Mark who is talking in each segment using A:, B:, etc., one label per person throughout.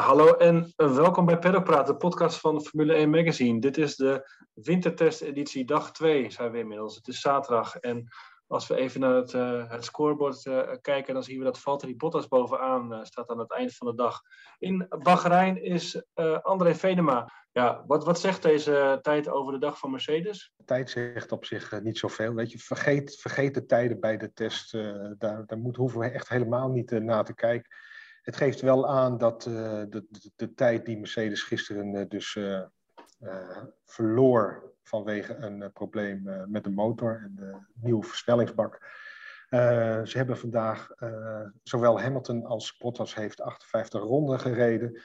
A: Hallo en eh, welkom bij Paddock Praat, de podcast van Formule 1 Magazine. Dit is de wintertesteditie dag 2, zijn we inmiddels. Het is zaterdag en als we even naar het, uh, het scorebord uh, kijken, dan zien we dat Valtteri Bottas bovenaan uh, staat aan het eind van de dag. In Bahrein is André Venema. Ja, wat, wat zegt deze tijd over de dag van Mercedes?
B: De tijd zegt op zich niet zoveel. Weet je, vergeet, vergeet de tijden bij de test. daar, daar moet, hoeven we echt helemaal niet na te kijken. Het geeft wel aan dat de, de, de, tijd die Mercedes gisteren dus verloor vanwege een probleem met de motor en de nieuwe versnellingsbak. Ze hebben vandaag zowel Hamilton als Bottas heeft 58 ronden gereden.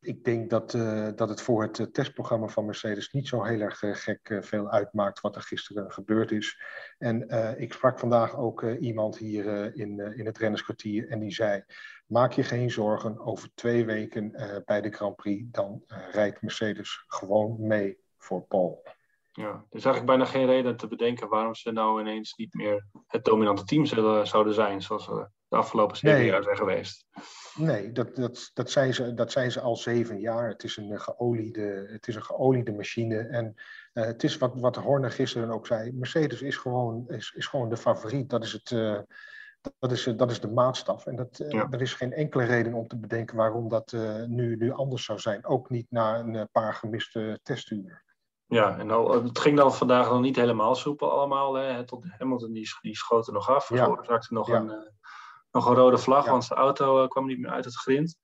B: Ik denk dat, dat het voor het testprogramma van Mercedes niet zo heel erg gek veel uitmaakt wat er gisteren gebeurd is. En ik sprak vandaag ook iemand hier in, in het rennerskwartier en die zei: Maak je geen zorgen, over twee weken bij de Grand Prix, dan rijdt Mercedes gewoon mee voor Paul.
A: Ja, er is eigenlijk bijna geen reden te bedenken waarom ze nou ineens niet meer het dominante team zullen, zouden zijn, zoals ze de afgelopen zeven nee. jaar zijn geweest.
B: Nee, dat, dat, dat, zijn ze, dat zijn ze al zeven jaar. Het is een geoliede, het is een geoliede machine. En uh, het is wat, wat Horner gisteren ook zei. Mercedes is gewoon, is, is gewoon de favoriet. Dat is, het, dat, is, dat is de maatstaf. En dat, ja. er is geen enkele reden om te bedenken waarom dat nu, nu anders zou zijn. Ook niet na een paar gemiste testuren.
A: Ja, en al, het ging dan vandaag nog niet helemaal soepel allemaal. Hè. Tot Hamilton die, die schoot er nog af. Veroorzaakte ja. nog, ja. een, nog een rode vlag, ja. want zijn auto uh, kwam niet meer uit het grind.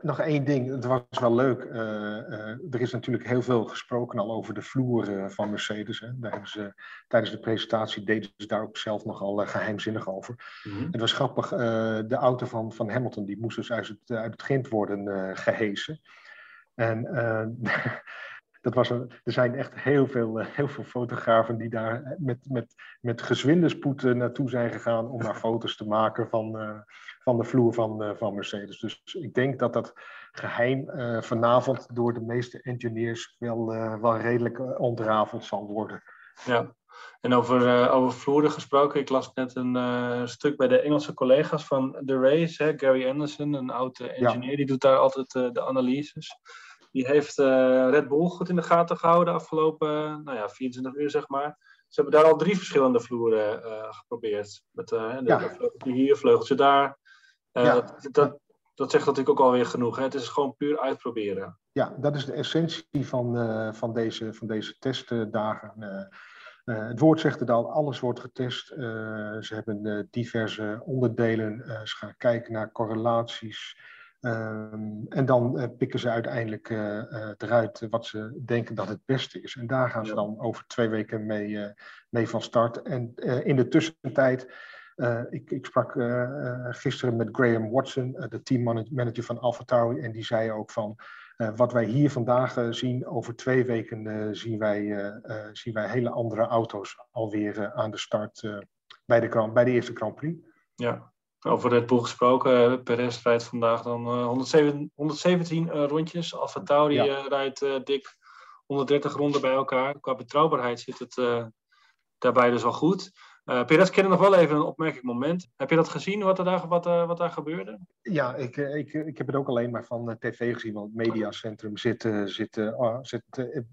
B: Nog één ding, het was wel leuk. Uh, er is natuurlijk heel veel gesproken al over de vloer van Mercedes. Hè. Daar hebben ze, tijdens de presentatie deden ze daar ook zelf nogal geheimzinnig over. Mm -hmm. Het was grappig, de auto van, van Hamilton die moest dus uit het, uit het grind worden gehesen. En dat was een, er zijn echt heel veel, heel veel fotografen die daar met, met, met gezwinde spoed naartoe zijn gegaan om daar foto's te maken van, uh, van de vloer van, uh, van Mercedes. Dus ik denk dat dat geheim uh, vanavond door de meeste engineers wel, wel redelijk ontrafeld zal worden.
A: Ja, en over, over vloeren gesproken, ik las net een stuk bij de Engelse collega's van The Race, hè, Gary Anderson, een oude engineer, ja. die doet daar altijd de analyses. Die heeft uh, Red Bull goed in de gaten gehouden de afgelopen nou ja, 24 uur, zeg maar. Ze hebben daar al drie verschillende vloeren uh, geprobeerd. Met de, ja. vleugeltje hier, vleugeltje daar. Ja. Dat, dat, dat zegt natuurlijk ook alweer genoeg. Hè? Het is gewoon puur uitproberen.
B: Ja, dat is de essentie van, van, deze, van deze testdagen. het woord zegt het al, alles wordt getest. ze hebben diverse onderdelen. ze gaan kijken naar correlaties. Um, en dan uh, pikken ze uiteindelijk uh, uh, eruit wat ze denken dat het beste is. En daar gaan ze dan over twee weken mee, mee van start. En in de tussentijd, ik, ik, sprak gisteren met Graham Watson, de teammanager van AlphaTauri, en die zei ook van, wat wij hier vandaag zien, over twee weken zien, wij, zien wij hele andere auto's alweer aan de start bij, de, bij de eerste Grand Prix.
A: Ja, over Red Bull gesproken, Perez rijdt vandaag dan uh, 117, 117 uh, rondjes. Alfa Tauri ja. rijdt dik 130 ronden bij elkaar. Qua betrouwbaarheid zit het daarbij dus al goed. Uh, Perez kende nog wel even een opmerkelijk moment. Heb je dat gezien, wat er daar, wat, uh, wat daar gebeurde?
B: Ja, ik, ik, ik heb het ook alleen maar van tv gezien. Want het mediacentrum zit, zit, uh, zit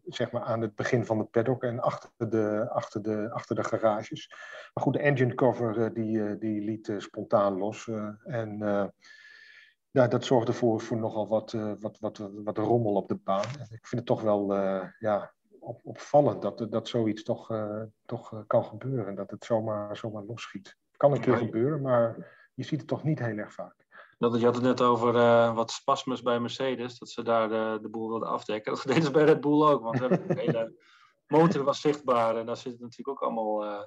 B: zeg maar aan het begin van de paddock en achter de, achter de, achter de garages. Maar goed, de engine cover die, die liet spontaan los. en ja, dat zorgde voor, voor nogal wat, wat, wat, wat rommel op de baan. Ik vind het toch wel ja, op, opvallend dat, dat zoiets toch, uh, toch uh, kan gebeuren. Dat het zomaar, zomaar losschiet. Kan een keer gebeuren, maar je ziet het toch niet heel erg vaak.
A: Dat, je had het net over uh, wat spasmus bij Mercedes, dat ze daar de, de boel wilden afdekken. Dat deden ze bij Red Bull ook, want de hele motor was zichtbaar en daar zitten natuurlijk ook allemaal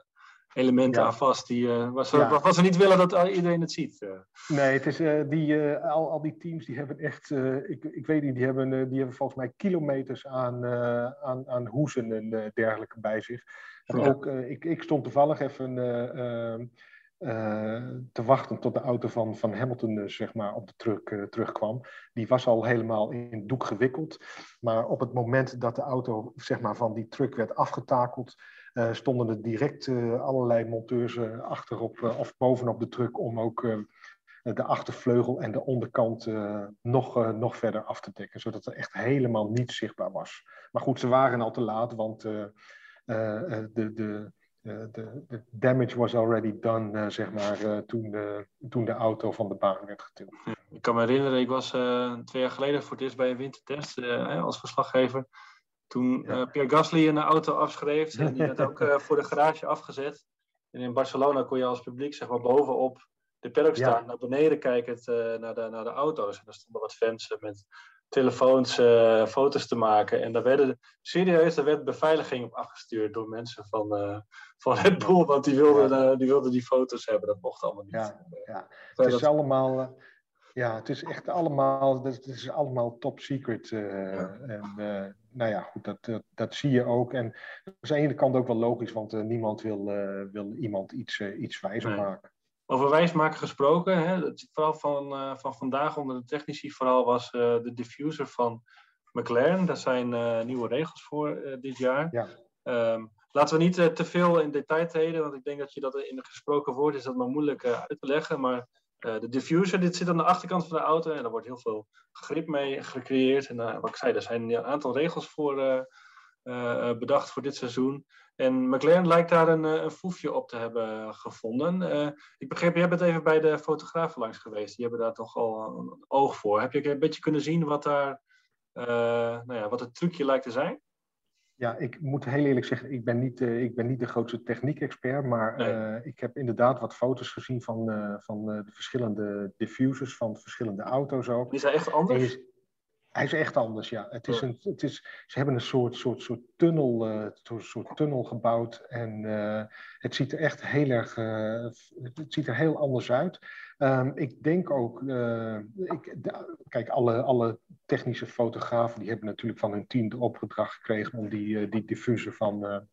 A: elementen ja. aan vast die, uh, waar, ze, ja. waarvan ze niet willen dat iedereen het ziet. Uh.
B: Nee, het is, uh, die, al, al die teams die hebben echt, ik, ik weet niet, die hebben, die hebben volgens mij kilometers aan, aan, aan hoezen en dergelijke bij zich. En ook, ik, ik stond toevallig even te wachten tot de auto van, van Hamilton zeg maar, op de truck terugkwam. Die was al helemaal in doek gewikkeld. Maar op het moment dat de auto zeg maar, van die truck werd afgetakeld, stonden er direct uh, allerlei monteurs uh, achterop of bovenop de truck om ook de achtervleugel en de onderkant nog, nog verder af te dekken, zodat er echt helemaal niets zichtbaar was. Maar goed, ze waren al te laat, want de, de, de, de, damage was already done, zeg maar, toen, toen de auto van de baan werd getild.
A: Ik kan me herinneren, ik was twee jaar geleden voor het eerst bij een wintertest als verslaggever. Toen Pierre Gasly een auto afschreef en die werd ook voor de garage afgezet. En in Barcelona kon je als publiek zeg maar bovenop de paddock staan, naar beneden kijkend uh, naar, de, naar de auto's. En daar stonden wat fans met telefoons foto's te maken. En daar werden serieus, daar werd beveiliging op afgestuurd door mensen van, van Red Bull, want die wilden, die wilden die foto's hebben. Dat mocht allemaal niet.
B: Ja, ja. het is allemaal. Ja, het is echt allemaal, het is allemaal top secret. En nou ja, goed, dat, dat, dat, zie je ook. En dat is aan de ene kant ook wel logisch, want niemand wil, wil iemand iets, iets wijzer maken.
A: Over wijsmaken gesproken, hè, het verhaal van, van vandaag onder de technici vooral was de diffuser van McLaren. Daar zijn nieuwe regels voor dit jaar. Ja. Um, laten we niet te veel in detail treden, want ik denk dat je dat in een gesproken woord is dat maar moeilijk uit te leggen. Maar de diffuser, dit zit aan de achterkant van de auto en daar wordt heel veel grip mee gecreëerd. En wat ik zei, er zijn een aantal regels voor bedacht voor dit seizoen. En McLaren lijkt daar een, eh, een foefje op te hebben gevonden. Ik begreep, jij bent even bij de fotografen langs geweest. Die hebben daar toch al een oog voor. Heb je een beetje kunnen zien wat daar, nou ja, wat het trucje lijkt te zijn?
B: Ja, ik moet heel eerlijk zeggen, ik ben niet, ik ben niet de grootste techniek-expert, maar ik heb inderdaad wat foto's gezien van, van de verschillende diffusers van verschillende auto's ook.
A: Die zijn echt anders?
B: Hij is echt anders, ja. Het is een, het is, ze hebben een soort, soort, soort, tunnel, uh, soort tunnel gebouwd. En uh, het ziet er echt heel erg. Uh, het ziet er heel anders uit. Um, ik denk ook. ik, de, kijk, alle, alle technische fotografen. die hebben natuurlijk van hun team de opdracht gekregen. om die, die diffuser van,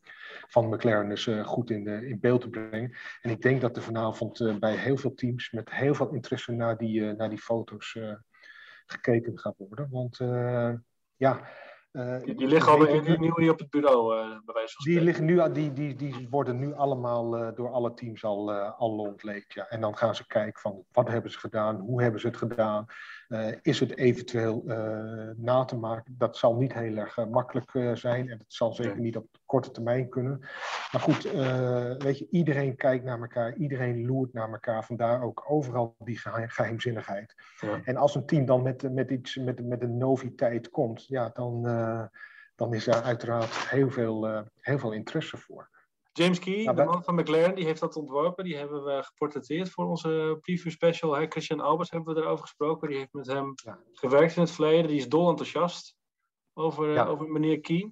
B: van McLaren dus goed in, in beeld te brengen. En ik denk dat er vanavond bij heel veel teams. met heel veel interesse naar die, naar die foto's gekeken gaat worden. Want uh, ja.
A: Uh, die, die liggen al nu, nu hier op het bureau, uh, bij wijze van
B: die, liggen nu, die, die, die worden nu allemaal uh, door alle teams al, al ontleed. Ja. En dan gaan ze kijken van wat hebben ze gedaan, hoe hebben ze het gedaan. Uh, is het eventueel uh, na te maken? Dat zal niet heel erg uh, makkelijk zijn en het zal zeker niet op korte termijn kunnen. Maar goed, weet je, iedereen kijkt naar elkaar, iedereen loert naar elkaar. Vandaar ook overal die geheimzinnigheid. Ja. En als een team dan met, met, iets, met, met een noviteit komt, ja, dan, dan is daar uiteraard heel veel, heel veel interesse voor.
A: James Key, de man van McLaren, die heeft dat ontworpen. Die hebben we geportretteerd voor onze preview special. Hè? Christian Albers hebben we erover gesproken. Die heeft met hem gewerkt in het verleden. Die is dol enthousiast over, eh, over meneer Key.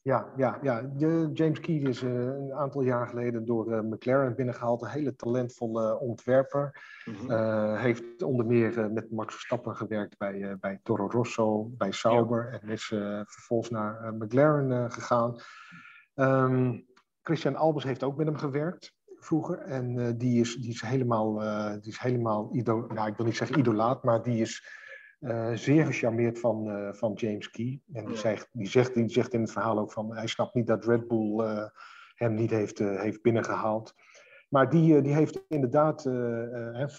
B: Ja, ja, ja. De James Key is uh, een aantal jaar geleden door uh, McLaren binnengehaald. Een hele talentvolle ontwerper. Mm heeft onder meer met Max Verstappen gewerkt bij, bij Toro Rosso, bij Sauber. En is vervolgens naar McLaren gegaan. Um, Christian Albers heeft ook met hem gewerkt vroeger. En uh, die, is, die is helemaal, uh, die is helemaal ido nou, ik wil niet zeggen idolaat, maar die is uh, zeer gecharmeerd van, van James Key. En die, zegt, die, zegt, die zegt in het verhaal ook van, hij snapt niet dat Red Bull hem niet heeft, heeft binnengehaald. Maar die, die heeft inderdaad,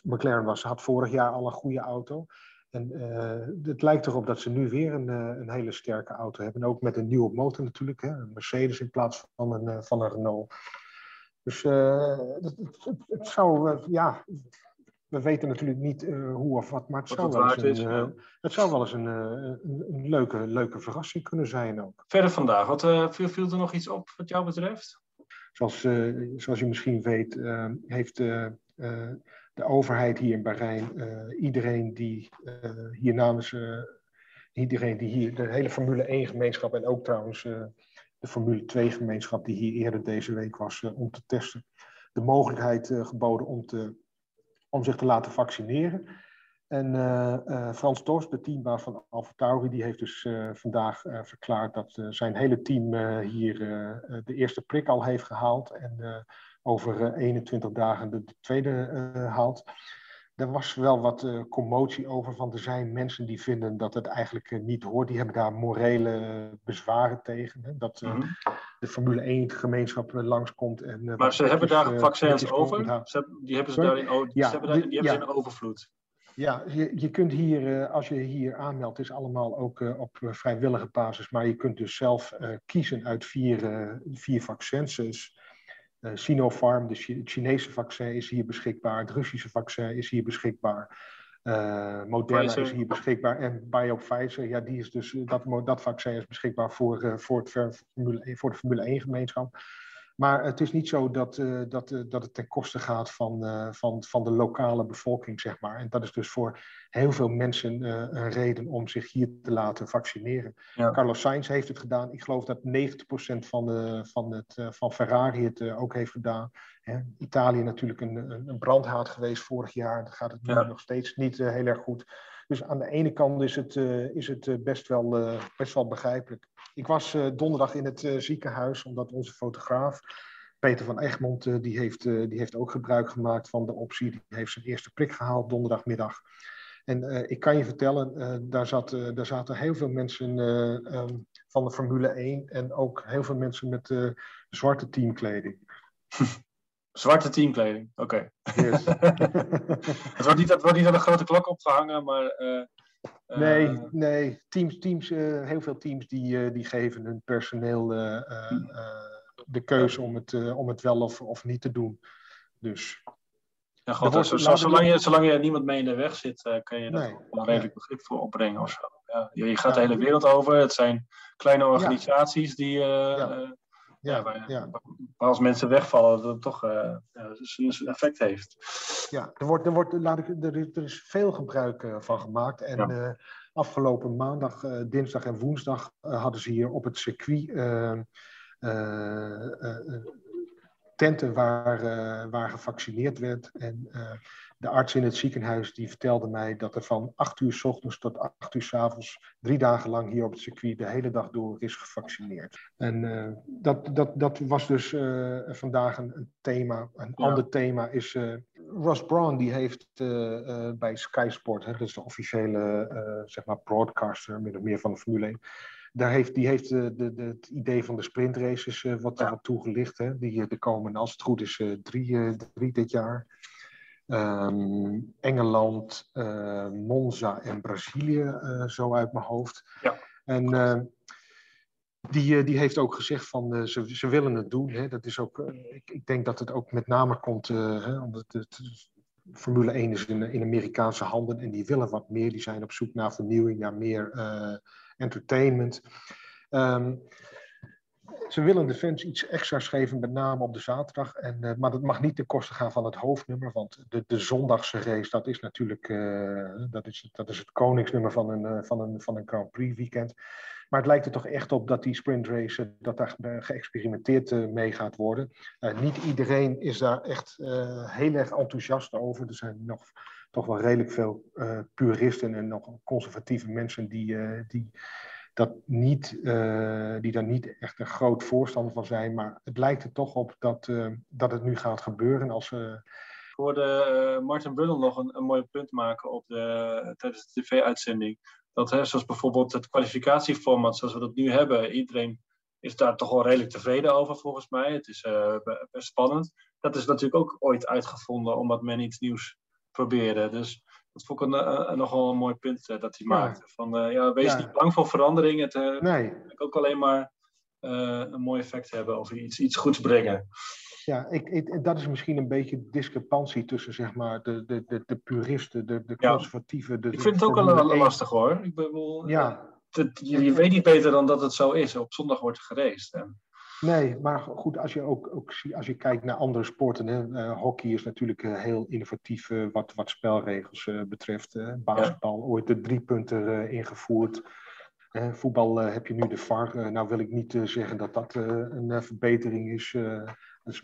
B: McLaren was, had vorig jaar al een goede auto. En uh, het lijkt erop dat ze nu weer een, uh, een, hele sterke auto hebben. Ook met een nieuwe motor natuurlijk. Hè? Een Mercedes in plaats van een, uh, van een Renault. Dus het, het, het, zou, ja, we weten natuurlijk niet hoe of wat, maar het, zou, wel eens een, is, het zou wel eens een, een, een, leuke, leuke verrassing kunnen zijn ook.
A: Verder vandaag, wat viel, viel er nog iets op wat jou betreft?
B: Zoals, zoals je misschien weet, heeft de overheid hier in Bahrein, uh, iedereen die uh, hier namens, iedereen die hier, de hele Formule 1 gemeenschap en ook trouwens de Formule 2 gemeenschap die hier eerder deze week was om te testen, de mogelijkheid geboden om, te, om zich te laten vaccineren. En Frans Dorst, de teambaas van AlphaTauri, die heeft dus vandaag verklaard dat zijn hele team hier de eerste prik al heeft gehaald. En over 21 eh, dagen de, tweede eh, haalt. er was wel wat uh, commotie over, van er zijn mensen die vinden dat het eigenlijk niet hoort. Die hebben daar morele bezwaren tegen. Hè? Dat mm -hmm. de Formule 1 gemeenschap langskomt. En,
A: maar ze hebben daar vaccins over? Ze, die hebben ze daarin, oh, ja, hebben, daar, die hebben ja. ze in overvloed?
B: Ja, je, je kunt hier, als je hier aanmeldt, is allemaal ook op vrijwillige basis. Maar je kunt dus zelf kiezen uit vier, vier vaccins. Uh, Sinopharm, de Chinese vaccin, is hier beschikbaar. Het Russische vaccin is hier beschikbaar. Uh, Moderna Pfizer. is hier beschikbaar. En BioPfizer, ja, die is dus, dat, dat vaccin is beschikbaar voor, uh, voor, het Formule, voor de Formule 1-gemeenschap. Maar het is niet zo dat, uh, dat, uh, dat het ten koste gaat van, uh, van, van de lokale bevolking, zeg maar. En dat is dus voor heel veel mensen een reden om zich hier te laten vaccineren. Ja. Carlos Sainz heeft het gedaan. Ik geloof dat 90% van, de, van, het, van Ferrari het ook heeft gedaan. Hè? Italië natuurlijk een, een brandhaat geweest vorig jaar. Dan gaat het nu ja. nog steeds niet heel erg goed. Dus aan de ene kant is het, is het best, wel, best wel begrijpelijk. Ik was donderdag in het ziekenhuis, omdat onze fotograaf, Peter van Egmond, die, heeft, die heeft ook gebruik gemaakt van de optie. Die heeft zijn eerste prik gehaald donderdagmiddag. En ik kan je vertellen, daar, zat, daar zaten heel veel mensen um, van de Formule 1 en ook heel veel mensen met zwarte teamkleding.
A: Zwarte teamkleding, oké. Okay. Yes. het, wordt niet, het wordt niet aan een grote klok opgehangen, maar
B: Nee, uh, nee. Teams, teams, uh, heel veel teams die, die geven hun personeel hm. de keuze om het, om het wel of, of niet te doen. Dus.
A: Ja, wordt, zo, zo, zolang, je, zolang je niemand mee in de weg zit, kun je dat nee, wel redelijk ja. begrip voor opbrengen of zo. Ja, je gaat ja, de hele wereld over. Het zijn kleine organisaties die ja, waar, ja. waar als mensen wegvallen, dat het toch uh, zijn effect heeft.
B: Ja, er, wordt, er, wordt, laat ik, er, er is veel gebruik uh, van gemaakt. En ja. uh, afgelopen maandag, dinsdag en woensdag hadden ze hier op het circuit tenten waar, waar gevaccineerd werd. En de arts in het ziekenhuis die vertelde mij dat er van 8 uur s ochtends tot 8 uur s avonds drie dagen lang hier op het circuit de hele dag door is gevaccineerd. En uh, dat, dat, dat was dus uh, vandaag een, een, thema. Een ja. ander thema is uh, Ross Braun, die heeft bij Sky Sport, hè, dat is de officiële zeg maar broadcaster, min of meer van de Formule 1 daar heeft, die heeft de, de, de, het idee van de sprintraces uh, wat ja. daarop toegelicht. Hè? Die er komen, als het goed is, uh, drie, uh, drie dit jaar. Um, Engeland, uh, Monza en Brazilië, uh, zo uit mijn hoofd. Ja. En uh, die, die heeft ook gezegd van ze, ze willen het doen. Hè. Dat is ook, ik, ik denk dat het ook met name komt hè, omdat het, Formule 1 is in, in Amerikaanse handen en die willen wat meer. Die zijn op zoek naar vernieuwing, naar meer entertainment. Um, ze willen de fans iets extra's geven, met name op de zaterdag. En, uh, maar dat mag niet ten koste gaan van het hoofdnummer, want de, de zondagse race, dat is natuurlijk uh, dat is, dat is het koningsnummer van een, uh, van, een, van een Grand Prix weekend. Maar het lijkt er toch echt op dat die sprintrace, dat daar geëxperimenteerd mee gaat worden. niet iedereen is daar echt heel erg enthousiast over. Er zijn nog toch wel redelijk veel puristen en nog conservatieve mensen die, die dat niet, uh, die daar niet echt een groot voorstander van zijn. Maar het lijkt er toch op dat, uh, dat het nu gaat gebeuren. Als, uh...
A: Ik hoorde Martin Brundle nog een, een mooi punt maken op de, tijdens de tv-uitzending. Dat, hè, zoals bijvoorbeeld het kwalificatieformat zoals we dat nu hebben, iedereen is daar toch wel redelijk tevreden over volgens mij. Het is best spannend. Dat is natuurlijk ook ooit uitgevonden omdat men iets nieuws probeerde. Dus dat vond ik een, een, nogal een mooi punt uh, dat hij ja. maakte. Van, uh, ja, wees ja. niet bang voor verandering. Het uh, nee. ook alleen maar een mooi effect hebben of iets, iets goeds brengen.
B: Ja, ik, ik, dat is misschien een beetje discrepantie tussen zeg maar, de, de, de, de puristen, de, de conservatieven. De,
A: ik vind het ook wel lastig hoor. Ik bedoel, ja. Het, je, je, weet niet beter dan dat het zo is. Op zondag wordt gereisd. En...
B: Nee, maar goed, als je ook, ook als je kijkt naar andere sporten. Hè, uh, hockey is natuurlijk uh, heel innovatief uh, wat, wat spelregels betreft. basketbal, ja. ooit de drie punten ingevoerd. voetbal heb je nu de VAR. nou wil ik niet zeggen dat dat een verbetering is. dat is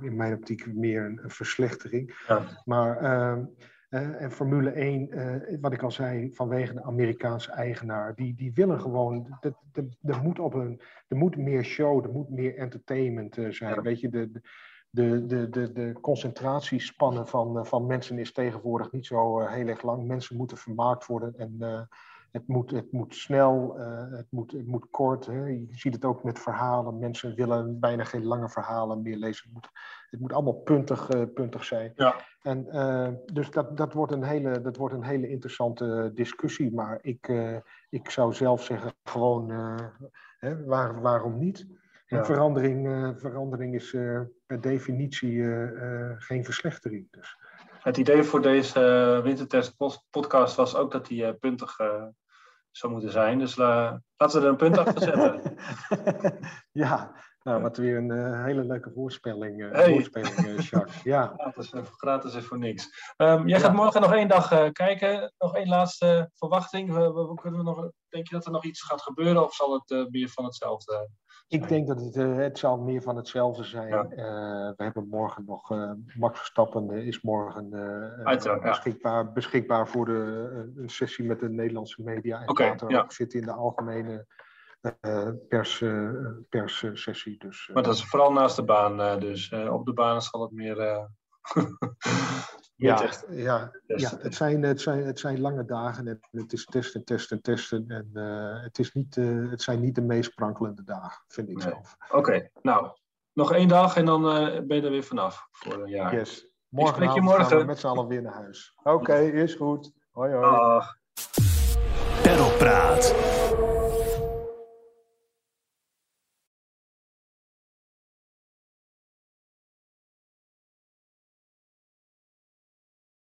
B: in mijn optiek meer een, een verslechtering. Ja. Maar ehm, uh, en Formule 1, uh, wat ik al zei, vanwege de Amerikaanse eigenaar, die, die willen gewoon, er moet, op een, er moet meer show, er moet meer entertainment uh, zijn. Ja. Weet je, de, de, de, de, de, de concentratiespannen van, van mensen is tegenwoordig niet zo heel erg lang. Mensen moeten vermaakt worden en het moet, het moet snel, het, moet, het moet kort. Hè. Je ziet het ook met verhalen. Mensen willen bijna geen lange verhalen meer lezen. Het moet, het moet allemaal puntig, puntig zijn. Ja. En, dus dat, dat, wordt een hele, dat wordt een hele interessante discussie. Maar ik, ik zou zelf zeggen, gewoon, hè, waar, waarom niet? verandering, verandering is per definitie geen verslechtering. Dus.
A: Het idee voor deze wintertest podcast was ook dat die puntig zou moeten zijn. Dus laten we er een punt achter zetten.
B: ja, nou, wat weer een hele leuke voorspelling, hey. voorspelling Jacques. Ja.
A: Gratis, gratis is voor niks. Um, jij gaat morgen nog één dag kijken. Nog één laatste verwachting. We, we, kunnen nog, denk je dat er nog iets gaat gebeuren of zal het meer van hetzelfde
B: ik denk dat het, uh, het zal meer van hetzelfde zijn. Ja. Uh, we hebben morgen nog, uh, Max Verstappen is morgen beschikbaar, beschikbaar voor de, een sessie met de Nederlandse media. En okay, later ja. ook zit in de algemene pers, perssessie. Dus,
A: maar dat is vooral naast de baan dus. op de baan zal het meer...
B: Ja, ja, ja het, zijn, het, zijn, het zijn lange dagen en het is testen, testen, testen. En uh, het, is niet, uh, het zijn niet de meest sprankelende dagen, vind ik zelf.
A: Oké, nou, nog één dag en dan uh, ben je er weer vanaf voor een jaar.
B: Yes. Morgen je morgen. gaan we met z'n allen weer naar huis. Oké, okay, is goed. Hoi hoi. Dag.